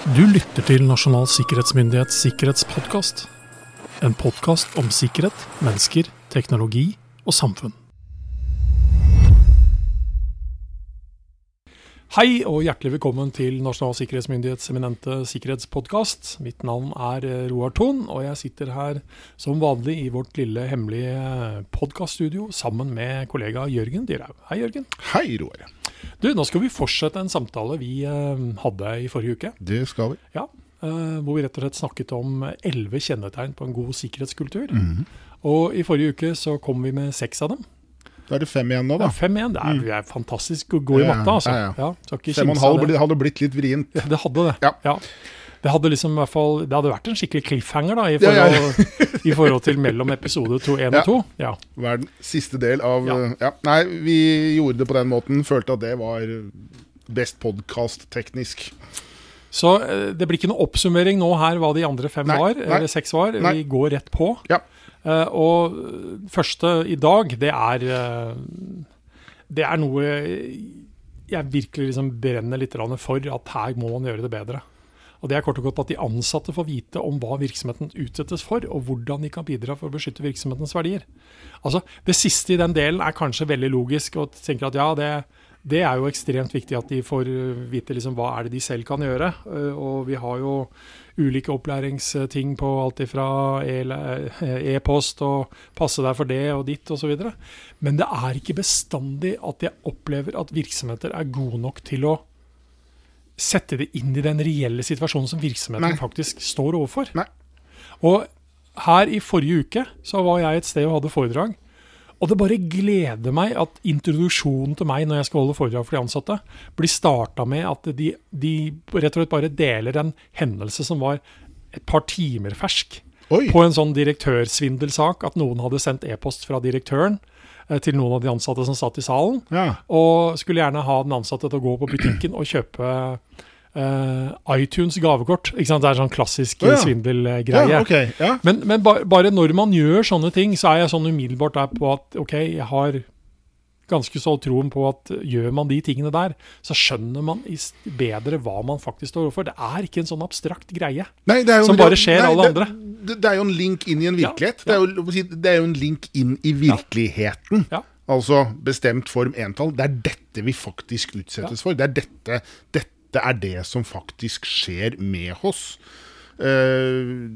Du lytter til Nasjonal sikkerhetsmyndighets sikkerhetspodkast. En podkast om sikkerhet, mennesker, teknologi og samfunn. Hei og hjertelig velkommen til Nasjonal sikkerhetsmyndighets eminente sikkerhetspodkast. Mitt navn er eh, Roar Thon, og jeg sitter her som vanlig i vårt lille hemmelige podkaststudio sammen med kollega Jørgen Dyrhaug. Hei, Jørgen. Hei, Roar. Du, nå skal vi fortsette en samtale vi eh, hadde i forrige uke. Det skal vi. Ja, eh, Hvor vi rett og slett snakket om elleve kjennetegn på en god sikkerhetskultur. Mhm. Og i forrige uke så kom vi med seks av dem. Da er det fem igjen nå, Ja, da. fem igjen. Det er, Mm. er fantastisk å gå i Ja, matte, altså. ja, ja. Fem og en halv det. hadde blitt litt vrient. Ja, det hadde det. Ja. Det hadde liksom i hvert fall Det hadde vært en skikkelig cliffhanger da, i Ja, ja, forhold, i forhold til mellom episode 1 og 2. Ja. Hver siste del av Ja. ja. ja. Nei, vi gjorde det på den måten. Følte at det var best podkast-teknisk. Så eh, det blir ikke noe oppsummering nå her hva de andre fem Nei, var, nei, eller seks var. nei. Vi går rett på. Ja. Uh, og eh, første i dag, det er uh, Det er noe jeg virkelig liksom brenner litt for, at her må man gjøre det bedre. Og Det er kort og godt at de ansatte får vite om hva virksomheten utsettes for, og hvordan de kan bidra for å beskytte virksomhetens verdier. Altså, Det siste i den delen er kanskje veldig logisk, og tenker at ja, det, det er jo ekstremt viktig at de får uh, vite liksom hva er det de selv kan gjøre. Uh, Og vi har jo ulike opplæringsting på alt ifra e- e-post og passe deg for det og ditt osv. Men det er ikke bestandig at jeg opplever at virksomheter er gode nok til å sette det inn i den reelle situasjonen som virksomheten Nei. faktisk står overfor. Nei. Og her i forrige uke så var jeg et sted og hadde foredrag. Og det bare gleder meg at introduksjonen til meg når jeg skal holde foredrag for de ansatte, blir starta med at de, de rett og slett bare deler en hendelse som var et par timer fersk. Oi! På en sånn direktørsvindelsak at noen hadde sendt e-post fra direktøren til noen av de ansatte som satt i salen, Ja. og skulle gjerne ha den ansatte til å gå på butikken og kjøpe Uh, iTunes gavekort. Ikke sant? Det er sånn klassisk oh, ja. svindelgreie. ja, okay, Ja. Men, men ba, bare når man gjør sånne ting, så er jeg sånn umiddelbart der på at ok, jeg har ganske så troen på at gjør man de tingene der, så skjønner man bedre hva man faktisk står overfor. Det er ikke en sånn abstrakt greie. Nei, Som bare skjer alle det, andre. Det, det er jo en link inn i en virkelighet. ja. Det, er jo, det er jo en link inn i virkeligheten. Ja. Altså bestemt form entall. Det er dette vi faktisk utsettes for. Det er dette, dette er det som faktisk skjer med oss. Uh,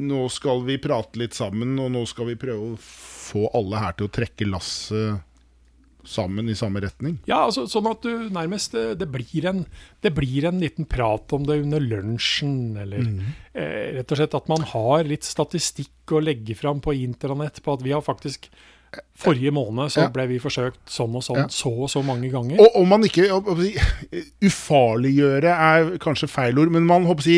nå skal vi prate litt sammen, og nå skal vi prøve å få alle her til å trekke lasset sammen i samme retning. Ja, altså, sånn at du nærmest eh, det blir, en, det blir en liten prat om det under lunsjen, eller eh, rett og slett at man har litt statistikk å legge fram på intranett på at vi har faktisk Forrige måned så ble vi forsøkt sånn og sånn Ja. så og så mange ganger. Og om man ikke Ufarliggjøre er kanskje feil ord, men man håper å si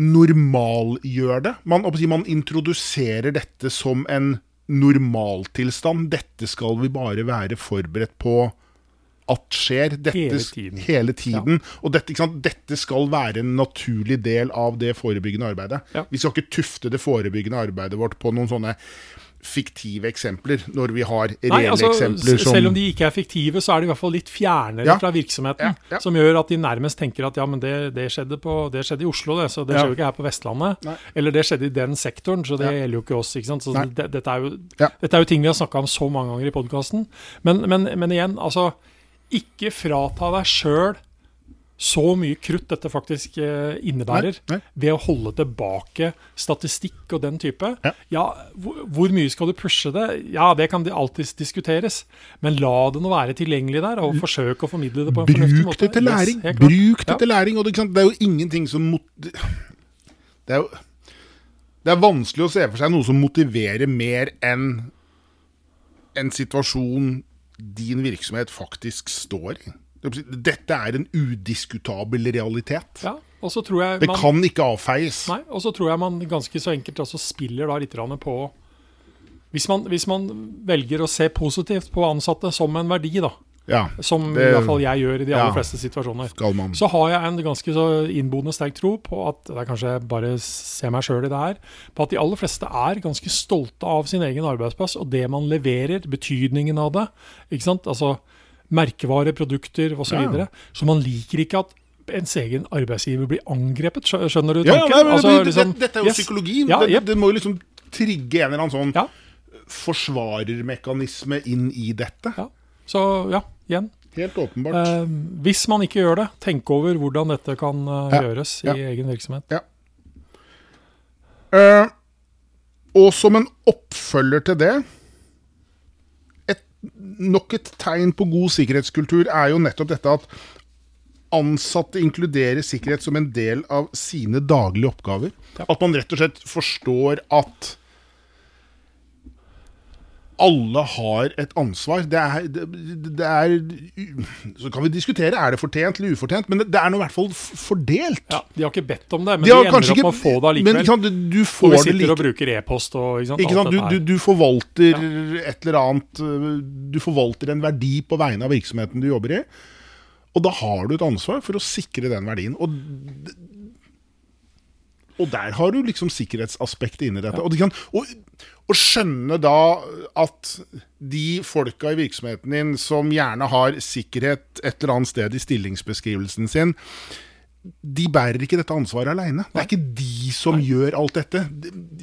normalgjør det. Man, håper å si, man introduserer dette som en normaltilstand. Dette skal vi bare være forberedt på at skjer. Dette, Hele tiden. Hele tiden. Og dette, dette skal være en naturlig del av det forebyggende arbeidet. Ja. Vi skal ikke tufte det forebyggende arbeidet vårt på noen sånne fiktive eksempler, når vi har reelle Nei, altså, eksempler som Selv om de ikke er fiktive, så er de i hvert fall litt fjernere Ja. fra virksomheten. Ja, ja. Som gjør at de nærmest tenker at ja, men det, det, skjedde, på, det skjedde i Oslo, det, så det skjer jo ikke her på Vestlandet. Nei. Eller det skjedde i den sektoren, så det gjelder jo ikke oss. ikke sant? Så det, dette, er jo, dette er jo ting vi har snakka om så mange ganger i podkasten. Men, men, men igjen, altså Ikke frata deg sjøl så mye krutt dette faktisk eh, innebærer, Nei, nei. ved å holde tilbake statistikk og den type. Ja. hvor, hvor mye skal du pushe det? Ja, det kan det alltids diskuteres. Men la det nå være tilgjengelig der, og forsøk å formidle det på en fornuftig Bruk det til læring. Yes. Bruk det Ja. til læring. Og det, det er jo ingenting som mot... Det er jo Det er vanskelig å se for seg noe som motiverer mer enn en situasjon din virksomhet faktisk står i. Dette er en udiskutabel realitet. Ja, og så tror jeg Det kan ikke avfeies. Nei, og så tror jeg man ganske så enkelt også spiller da litt på hvis man, hvis man velger å se positivt på ansatte som en verdi, da, Ja, som Det- i hvert fall jeg gjør i de aller ja. fleste situasjoner, man. så har jeg en ganske så innboende sterk tro på at det er kanskje jeg bare ser meg sjøl i det her, på at de aller fleste er ganske stolte av sin egen arbeidsplass og det man leverer, betydningen av det. ikke sant? Altså merkevare, produkter osv. Så, Ja. videre. så man liker ikke at ens egen arbeidsgiver blir angrepet. Skjønner du Ja, nei, men, Altså, det, liksom, det, dette er jo yes. psykologi. Ja, det, det må jo liksom trigge en eller annen sånn Ja. forsvarermekanisme inn i dette. Ja. Så ja, igjen. Helt åpenbart. Eh, hvis man ikke gjør det, tenk over hvordan dette kan eh, Ja, gjøres ja. i egen virksomhet. Eh, og som en oppfølger til det et, Nok et tegn på god sikkerhetskultur er jo nettopp dette at ansatte inkluderer sikkerhet som en del av sine daglige oppgaver. At man rett og slett forstår at alle har et ansvar. Det er, det, det er Så kan vi diskutere er det fortjent eller ufortjent, men det, det er nå i hvert fall fordelt. Ja, De har ikke bedt om det, men De de, ender opp med å få det Men allikevel. ikke sant, du, får Og vi sitter like og bruker e-post og ikke sant, Ikke sant? Du, du, du forvalter et eller annet øh, Du forvalter en verdi på vegne av virksomheten du jobber i. Og da har du et ansvar for å sikre den verdien. Og, og der har du liksom sikkerhetsaspektet inni dette. Og, de kan, og, og skjønne da at de folka i virksomheten din som gjerne har sikkerhet et eller annet sted i stillingsbeskrivelsen sin, de bærer ikke dette ansvaret aleine. Det er ikke de som gjør alt dette.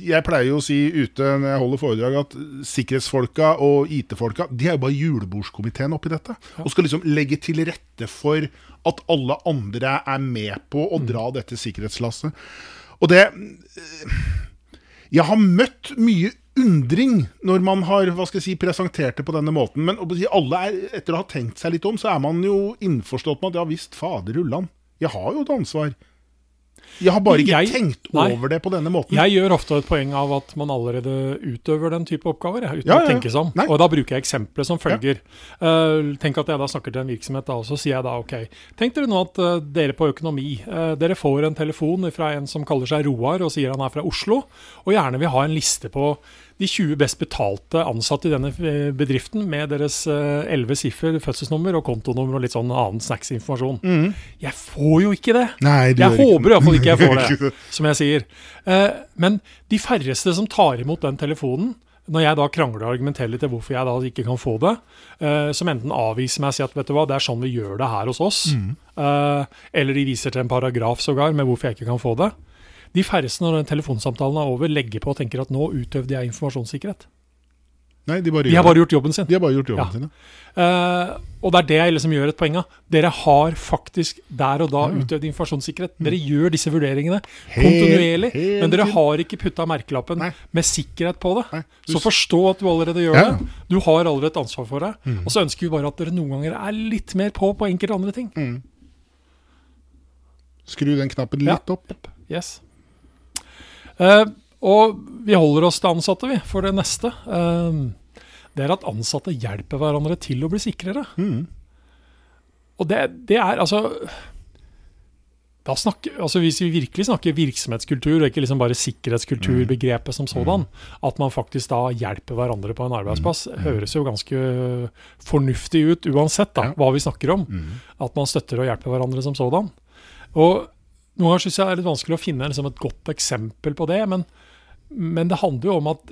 Jeg pleier jo å si ute når jeg holder foredrag, at sikkerhetsfolka og IT-folka de er jo bare julebordskomiteen oppi dette. Og skal liksom legge til rette for at alle andre er med på å dra dette sikkerhetslasset. Og det Jeg har møtt mye undring når man har hva skal jeg si, presentert det på denne måten. Men alle er, etter å ha tenkt seg litt om, så er man jo innforstått med at ja visst, fader ullan. Jeg har jo et ansvar. Jeg har bare ikke Jeg- tenkt nei. over det på denne måten. Jeg gjør ofte et poeng av at man allerede utøver den type oppgaver, uten Ja, ja, å tenke seg om. Og da bruker jeg eksempelet som følger. Uh, tenk at jeg da snakker til en virksomhet, da, og så sier jeg da ok, tenk dere nå at uh, dere på økonomi, uh, dere får en telefon fra en som kaller seg Roar, og sier han er fra Oslo, og gjerne vil ha en liste på de 20 best betalte ansatte i denne eh, bedriften, med deres elleve 11 siffer, fødselsnummer og kontonummer og litt sånn annen snacksinformasjon. Jeg får jo ikke det! Nei, Jeg håper iallfall ikke jeg får det, som jeg sier. Eh, men de færreste som tar imot den telefonen, når jeg da krangler og argumenterer litt til hvorfor jeg da ikke kan få det, eh, som enten avviser meg og sier at vet du hva, det er sånn vi gjør det her hos oss, eh, eller de viser til en paragraf sågar med hvorfor jeg ikke kan få det, de færreste når den telefonsamtalen er over, legger på og tenker at nå utøvde jeg informasjonssikkerhet. Nei, de bare, De har bare gjort jobben sin. de har bare gjort jobben Ja. sin. ja. Uh, og det er det jeg liksom gjør et poeng av. Dere har faktisk der og da utøvd informasjonssikkerhet. Dere gjør disse vurderingene Helt- kontinuerlig, hele men dere har ikke putta merkelappen Nei. med sikkerhet på det. Nei, du Så forstå at du allerede gjør Ja. det. Du har allerede et ansvar for det. Og så ønsker vi bare at dere noen ganger er litt mer på på enkelte andre ting. Skru den knappen Ja. litt opp. Yes. Eh, og vi holder oss til ansatte, vi, for det neste. Eh, det er at ansatte hjelper hverandre til å bli sikrere. Mm. Og det, det er altså da snakker, altså Hvis vi virkelig snakker virksomhetskultur, og ikke liksom bare sikkerhetskulturbegrepet som sådan, at man faktisk da hjelper hverandre på en arbeidsplass, høres jo ganske fornuftig ut uansett da, hva vi snakker om. At man støtter og hjelper hverandre som sådan. Og Noen ganger syns jeg det er litt vanskelig å finne liksom, et godt eksempel på det, men, men det handler jo om at,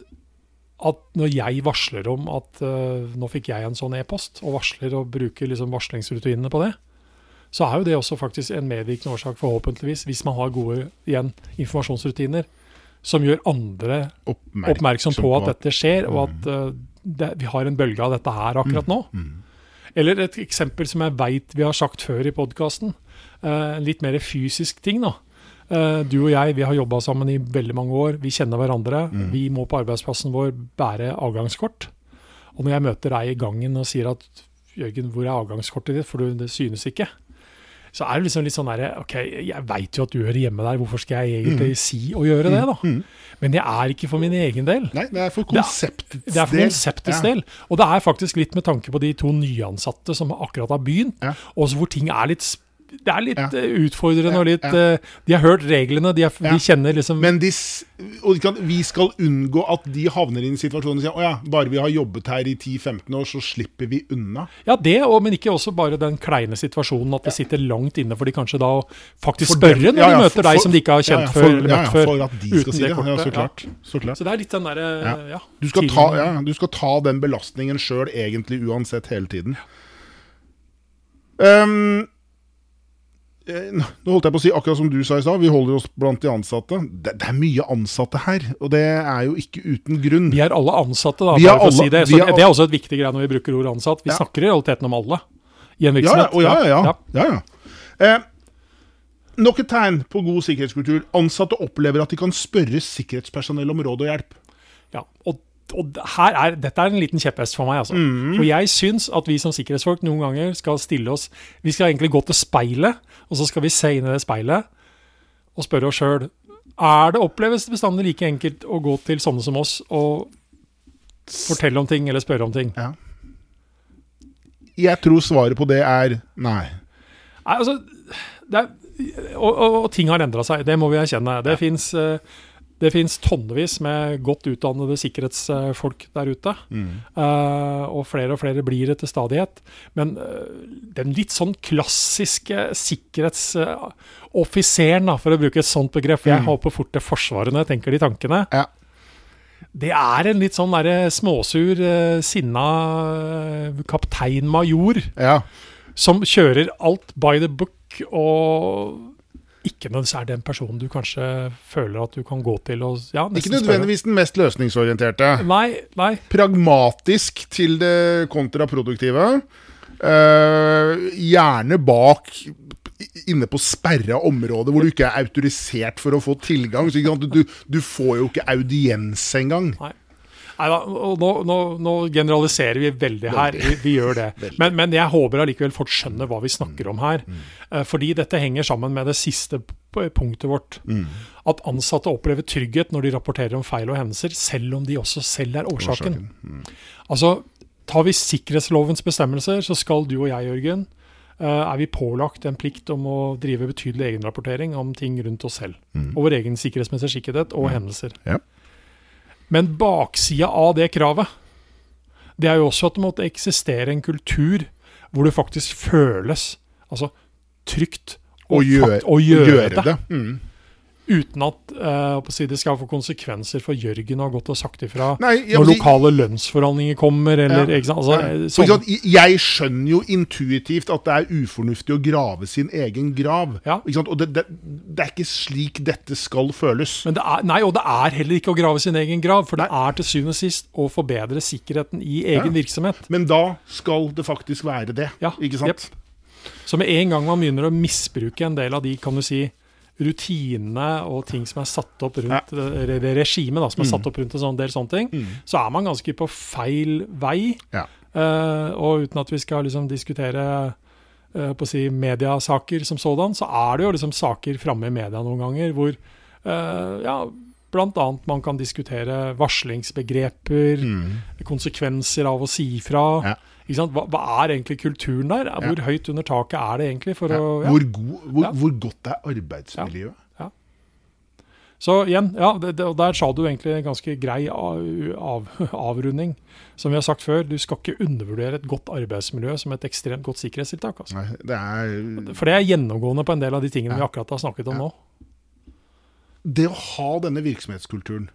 at når jeg varsler om at uh, nå fikk jeg en sånn e-post, og varsler og bruker liksom varslingsrutinene på det, så er jo det også faktisk en medvirkende årsak, forhåpentligvis, hvis man har gode igjen, informasjonsrutiner som gjør andre Oppmerksom, oppmerksom på at dette skjer, og at uh, det, vi har en bølge av dette her akkurat nå. Eller et eksempel som jeg veit vi har sagt før i podkasten. En litt mer fysisk ting, da. Eh, du og jeg vi har jobba sammen i veldig mange år. Vi kjenner hverandre. Vi må på arbeidsplassen vår bære avgangskort. Og når jeg møter deg i gangen og sier at Jørgen, hvor er avgangskortet ditt, for det synes ikke. Så er det liksom litt sånn derre Ok, jeg veit jo at du hører hjemme der, hvorfor skal jeg egentlig si og gjøre det, da? Men det er ikke for min egen del. Nei, det er for konseptets del. Det er for konseptets Ja. del. Og det er faktisk litt med tanke på de to nyansatte som akkurat har begynt, Ja. og hvor ting er litt sp- det er litt Ja. eh, utfordrende og litt ja. eh, De har hørt reglene, de, er, de kjenner liksom Men de, og vi skal unngå at de havner i en situasjon og sier å ja, bare vi har jobbet her i 10-15 år, så slipper vi unna. Ja, det, og, men ikke også bare den kleine situasjonen at det sitter langt inne for de kanskje da å faktisk For spørre når de møter for- deg som de ikke har kjent ja, før for- eller møtt før. For at de skal si det det. Ja, kortet, så klart. Så klart. Så det er litt den derre Ja. ja. Du skal, ta, ja, du skal ta den belastningen sjøl, egentlig uansett, hele tiden. Um, eh, Nå nå holdt jeg på å si akkurat som du sa i stad, vi holder oss blant de ansatte. Det, det er mye ansatte her, og det er jo ikke uten grunn. Vi er alle ansatte, da. Bare for å si det. Så er det er også et viktig greie når vi bruker ordet ansatt. Vi Ja. snakker i realiteten om alle i en virksomhet. ja. ja. Ja. ja, ja. Eh, nok et tegn på god sikkerhetskultur. Ansatte opplever at de kan spørre sikkerhetspersonell om råd og hjelp. Ja, og, og her er, dette er en liten kjepphest for meg. Altså. Mm. For jeg syns at vi som sikkerhetsfolk noen ganger skal stille oss Vi skal egentlig gå til speilet, og så skal vi se inn i det speilet og spørre oss sjøl Er det oppleves bestandig like enkelt å gå til sånne som oss og fortelle om ting eller spørre om ting? Jeg tror svaret på det er nei. Nei, altså det er, og, og, og ting har endra seg, det må vi erkjenne. Det fins det fins tonnevis med godt utdannede sikkerhetsfolk der ute. Eh, og flere og flere blir det til stadighet. Men uh, den litt sånn klassiske sikkerhetsoffiseren, uh, for å bruke et sånt begrep, for jeg Mm. håper fort til Forsvaret når jeg tenker de tankene, Ja. det er en litt sånn derre småsur, eh, sinna kaptein kapteinmajor Ja. som kjører alt by the book, og ikke nødvendigvis er den personen du kanskje føler at du kan gå til og ja, Ikke nødvendigvis den mest løsningsorienterte. Nei, nei. Pragmatisk til det kontraproduktive. Uh, gjerne bak inne på sperra område hvor du ikke er autorisert for å få tilgang. Du, du får jo ikke audiens engang. Neida, nå, nå, nå generaliserer vi veldig her, vi, vi gjør det. Men, men jeg håper allikevel folk skjønner hva vi snakker om her. Mm. Eh, Fordi dette henger sammen med det siste punktet vårt. Mm. At ansatte opplever trygghet når de rapporterer om feil og hendelser, selv om de også selv er årsaken. Mm. Altså, tar vi sikkerhetslovens bestemmelser, så skal du og jeg, Jørgen, eh, er vi pålagt en plikt om å drive betydelig egenrapportering om ting rundt oss selv. Og vår egen sikkerhetsmessige sikkerhet og hendelser. Mm. Ja. Men baksida av det kravet, det er jo også at det måtte eksistere en kultur hvor det faktisk føles altså, trygt Å gjøre, gjøre det. det. Mm. Uten at eh, å si, det skal få konsekvenser for Jørgen har gått og sagt ifra Nei, jeg når lokale lønnsforhandlinger kommer, eller Ja. Altså, Ja. eh, sånn- Jeg skjønner jo intuitivt at det er ufornuftig å grave sin egen grav. Ja. Og det, det, det er ikke slik dette skal føles. Men det er, nei, og det er heller ikke å grave sin egen grav, for det er til syvende og sist å forbedre sikkerheten i egen Ja. virksomhet. Men da skal det faktisk være det. Ja, Ikke sant? Yep. Så med en gang man begynner å misbruke en del av de kan du si, rutinene og ting som er satt opp rundt ja. det regimet som er Mm. satt opp rundt en sånn del sånne ting, så er man ganske på feil vei. Ja. Uh, og uten at vi skal liksom diskutere uh, på å si mediasaker som sådan, så er det jo liksom saker framme i media noen ganger hvor uh, ja, bl.a. man kan diskutere varslingsbegreper, konsekvenser av å si ifra. Ja. Hva, hva er egentlig kulturen der? Hvor høyt under taket er det egentlig? For Ja. å, ja. Hvor, god, hvor, Ja. hvor godt er arbeidsmiljøet? Så igjen, ja, det, det, og der sa du egentlig en ganske grei av, av, avrunding. Som vi har sagt før, du skal ikke undervurdere et godt arbeidsmiljø som et ekstremt godt sikkerhetstiltak. Altså. Nei, det er For det er gjennomgående på en del av de tingene vi akkurat har snakket om Ja. nå. Det å ha denne virksomhetskulturen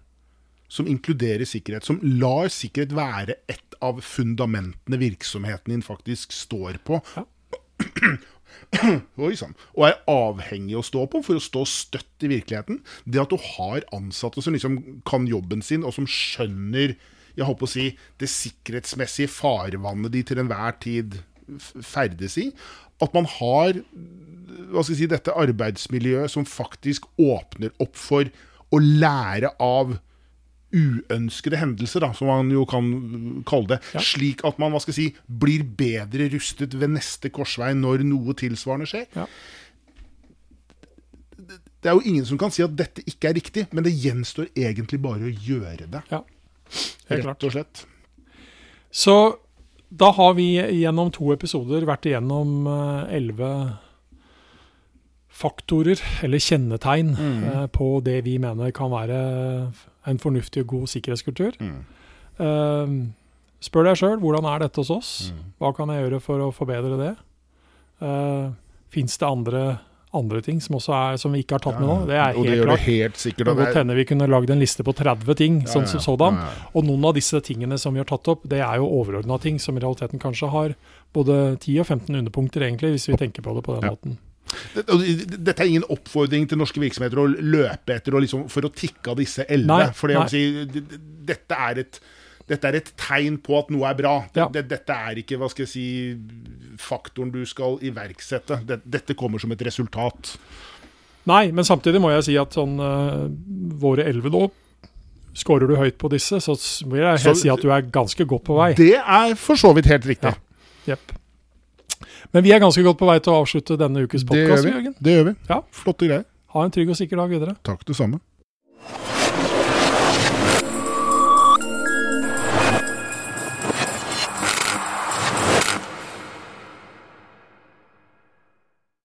som inkluderer sikkerhet, som lar sikkerhet være et av fundamentene virksomheten din faktisk står på, Ja. Oi sann. Og er avhengig å stå på for å stå støtt i virkeligheten. Det at du har ansatte som liksom kan jobben sin, og som skjønner jeg håper å si, det sikkerhetsmessige farvannet de til enhver tid ferdes i. At man har hva skal jeg si, dette arbeidsmiljøet som faktisk åpner opp for å lære av uønskede hendelser, da, som man jo kan kalle det. Ja. Slik at man hva skal si, blir bedre rustet ved neste korsvei når noe tilsvarende skjer. Ja. Det er jo ingen som kan si at dette ikke er riktig, men det gjenstår egentlig bare å gjøre det. Ja, helt klart. Rett og slett. Så da har vi gjennom to episoder vært igjennom eh, elleve faktorer, eller kjennetegn, mm. på det vi mener kan være en fornuftig og god sikkerhetskultur. Eh, spør deg sjøl hvordan er dette hos oss? Hva kan jeg gjøre for å forbedre det? Uh, Fins det andre, andre ting som, også er, som vi ikke har tatt med nå? Det er og det gjør klart. det helt sikkert. Det godt hende vi kunne lagd en liste på 30 ting, sånn som sådan. Ja, ja. Og noen av disse tingene som vi har tatt opp, det er jo overordna ting som i realiteten kanskje har både 10 og 15 underpunkter, egentlig, hvis vi tenker på det på den Ja. måten. Dette er ingen oppfordring til norske virksomheter å løpe etter liksom, for å tikke av disse elleve. For det si, dette, er et, dette er et tegn på at noe er bra. Ja. det- Dette er ikke hva skal jeg si, faktoren du skal iverksette. Dette kommer som et resultat. Nei, men samtidig må jeg si at sånn eh, våre elleve nå Skårer du høyt på disse, så vil jeg Så- si at du er ganske godt på vei. Det er for så vidt helt riktig. Ja. Jepp. Men vi er ganske godt på vei til å avslutte denne ukes Det gjør podkast, vi. Jørgen. Det gjør vi. Ja. Flotte greier. Ha en trygg og sikker dag videre. Takk, det samme.